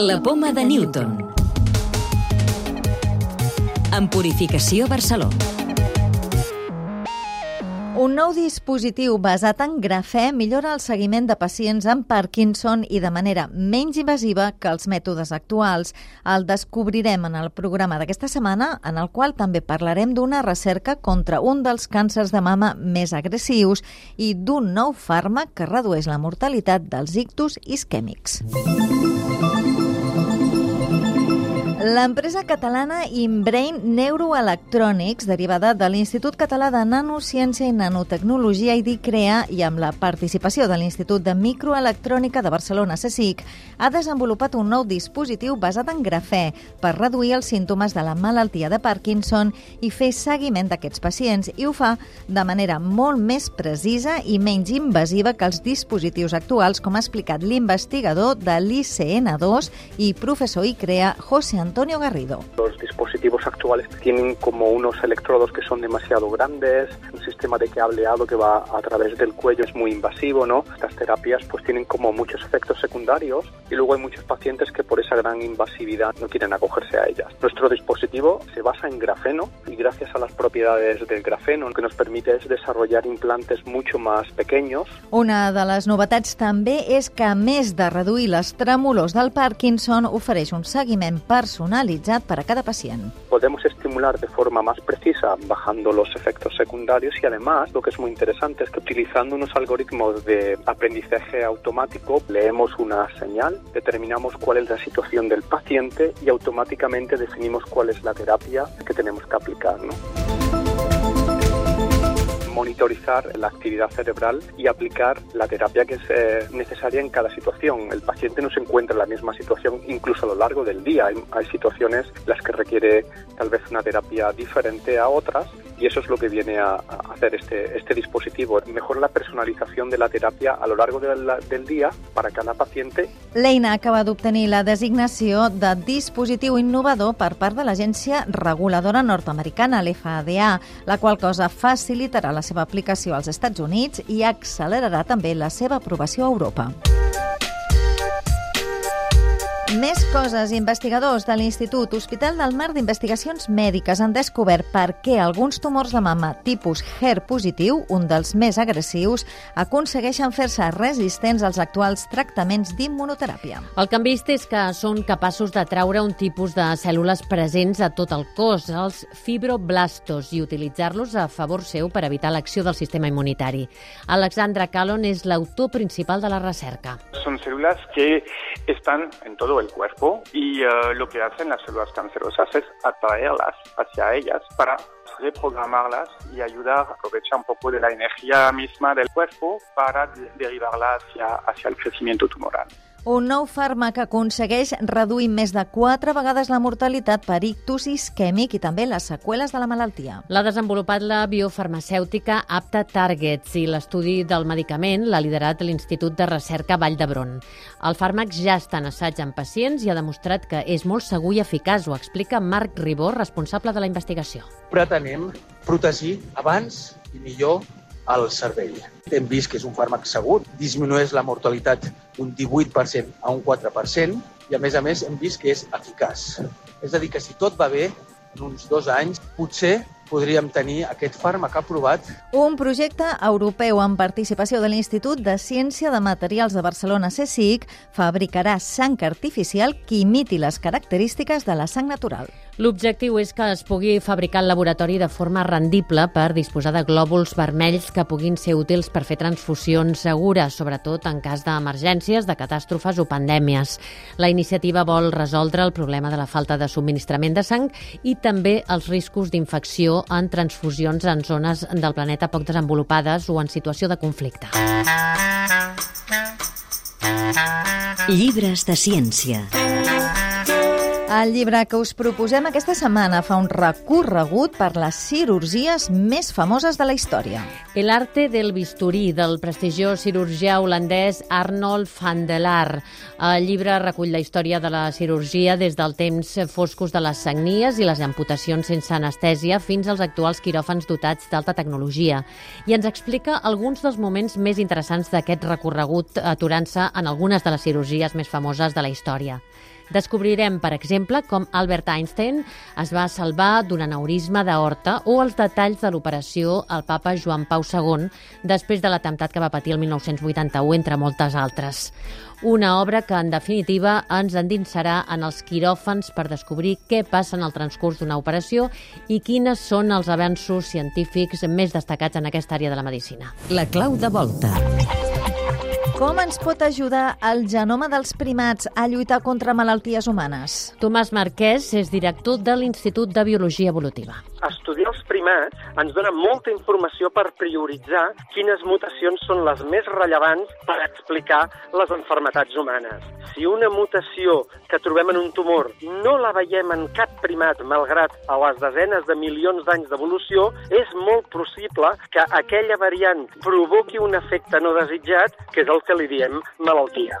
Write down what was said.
La poma de Newton. En Purificació Barcelona. Un nou dispositiu basat en grafè millora el seguiment de pacients amb Parkinson i de manera menys invasiva que els mètodes actuals. El descobrirem en el programa d'aquesta setmana, en el qual també parlarem d'una recerca contra un dels càncers de mama més agressius i d'un nou fàrmac que redueix la mortalitat dels ictus isquèmics. L'empresa catalana Inbrain Neuroelectronics, derivada de l'Institut Català de Nanociència i Nanotecnologia IDICREA i amb la participació de l'Institut de Microelectrònica de Barcelona, CSIC, ha desenvolupat un nou dispositiu basat en grafè per reduir els símptomes de la malaltia de Parkinson i fer seguiment d'aquests pacients i ho fa de manera molt més precisa i menys invasiva que els dispositius actuals, com ha explicat l'investigador de l'ICN2 i professor ICREA, José Antonio Garrido. Los dispositivos actuales tienen como unos electrodos que son demasiado grandes, un sistema de cableado que va a través del cuello es muy invasivo, ¿no? Estas terapias pues tienen como muchos efectos secundarios y luego hay muchos pacientes que por esa gran invasividad no quieren acogerse a ellas. Nuestro dispositivo se basa en grafeno y gracias a las propiedades del grafeno que nos permite es desarrollar implantes mucho más pequeños. Una de les novetats també és que, a més de reduir les trèmolos del Parkinson, ofereix un seguiment personalitzat per a cada pacient. Podemos estimular de forma más precisa bajando los efectos secundarios y además lo que es muy interesante es que utilizando unos algoritmos de aprendizaje automático leemos una señal, determinamos cuál es la situación del paciente y automáticamente definimos cuál es la terapia que tenemos que aplicar. Monitorizar la actividad cerebral y aplicar la terapia que es eh, necesaria en cada situación. El paciente no se encuentra en la misma situación incluso a lo largo del día. Hay, hay situaciones las que requiere tal vez una terapia diferente a otras y eso es lo que viene a, a hacer este, este dispositivo. Mejora la personalización de la terapia a lo largo de la, del día para cada paciente. L'EINA acaba d'obtenir la designació de dispositiu innovador per part de l'agència reguladora nord-americana, l'FADA, la qual cosa facilitarà la seva aplicació als Estats Units i accelerarà també la seva aprovació a Europa. Més coses. Investigadors de l'Institut Hospital del Mar d'Investigacions Mèdiques han descobert per què alguns tumors de mama tipus HER positiu, un dels més agressius, aconsegueixen fer-se resistents als actuals tractaments d'immunoteràpia. El que han vist és que són capaços de traure un tipus de cèl·lules presents a tot el cos, els fibroblastos, i utilitzar-los a favor seu per evitar l'acció del sistema immunitari. Alexandra Callon és l'autor principal de la recerca. Son células que están en el cuerpo y uh, lo que hacen las células cancerosas es atraerlas hacia ellas para reprogramarlas y ayudar a aprovechar un poco de la energía misma del cuerpo para de derivarla hacia, hacia el crecimiento tumoral. Un nou fàrmac aconsegueix reduir més de quatre vegades la mortalitat per ictus isquèmic i també les seqüeles de la malaltia. L'ha desenvolupat la biofarmacèutica Apta Targets i l'estudi del medicament l'ha liderat l'Institut de Recerca Vall d'Hebron. El fàrmac ja està en assaig en pacients i ha demostrat que és molt segur i eficaç, ho explica Marc Ribó, responsable de la investigació. Pretenem protegir abans i millor al cervell. Hem vist que és un fàrmac segur, disminueix la mortalitat un 18% a un 4% i, a més a més, hem vist que és eficaç. És a dir, que si tot va bé, en uns dos anys, potser podríem tenir aquest fàrmac aprovat. Un projecte europeu amb participació de l'Institut de Ciència de Materials de Barcelona, CSIC, fabricarà sang artificial que imiti les característiques de la sang natural. L'objectiu és que es pugui fabricar al laboratori de forma rendible per disposar de glòbuls vermells que puguin ser útils per fer transfusions segures, sobretot en cas d'emergències, de catàstrofes o pandèmies. La iniciativa vol resoldre el problema de la falta de subministrament de sang i també els riscos d'infecció en transfusions en zones del planeta poc desenvolupades o en situació de conflicte. Llibres de ciència. El llibre que us proposem aquesta setmana fa un recorregut per les cirurgies més famoses de la història. El arte del bisturí, del prestigiós cirurgià holandès Arnold van der Laar. El llibre recull la història de la cirurgia des del temps foscos de les sagnies i les amputacions sense anestèsia fins als actuals quiròfans dotats d'alta tecnologia. I ens explica alguns dels moments més interessants d'aquest recorregut aturant-se en algunes de les cirurgies més famoses de la història. Descobrirem, per exemple, com Albert Einstein es va salvar d'un aneurisma d'aorta o els detalls de l'operació al papa Joan Pau II després de l'atemptat que va patir el 1981, entre moltes altres. Una obra que, en definitiva, ens endinsarà en els quiròfans per descobrir què passa en el transcurs d'una operació i quines són els avenços científics més destacats en aquesta àrea de la medicina. La clau de volta. Com ens pot ajudar el genoma dels primats a lluitar contra malalties humanes? Tomàs Marquès és director de l'Institut de Biologia Evolutiva. Estudiar els primats ens dona molta informació per prioritzar quines mutacions són les més rellevants per explicar les enfermetats humanes. Si una mutació que trobem en un tumor no la veiem en cap primat, malgrat a les desenes de milions d'anys d'evolució, és molt possible que aquella variant provoqui un efecte no desitjat, que és el que li diem malaltia.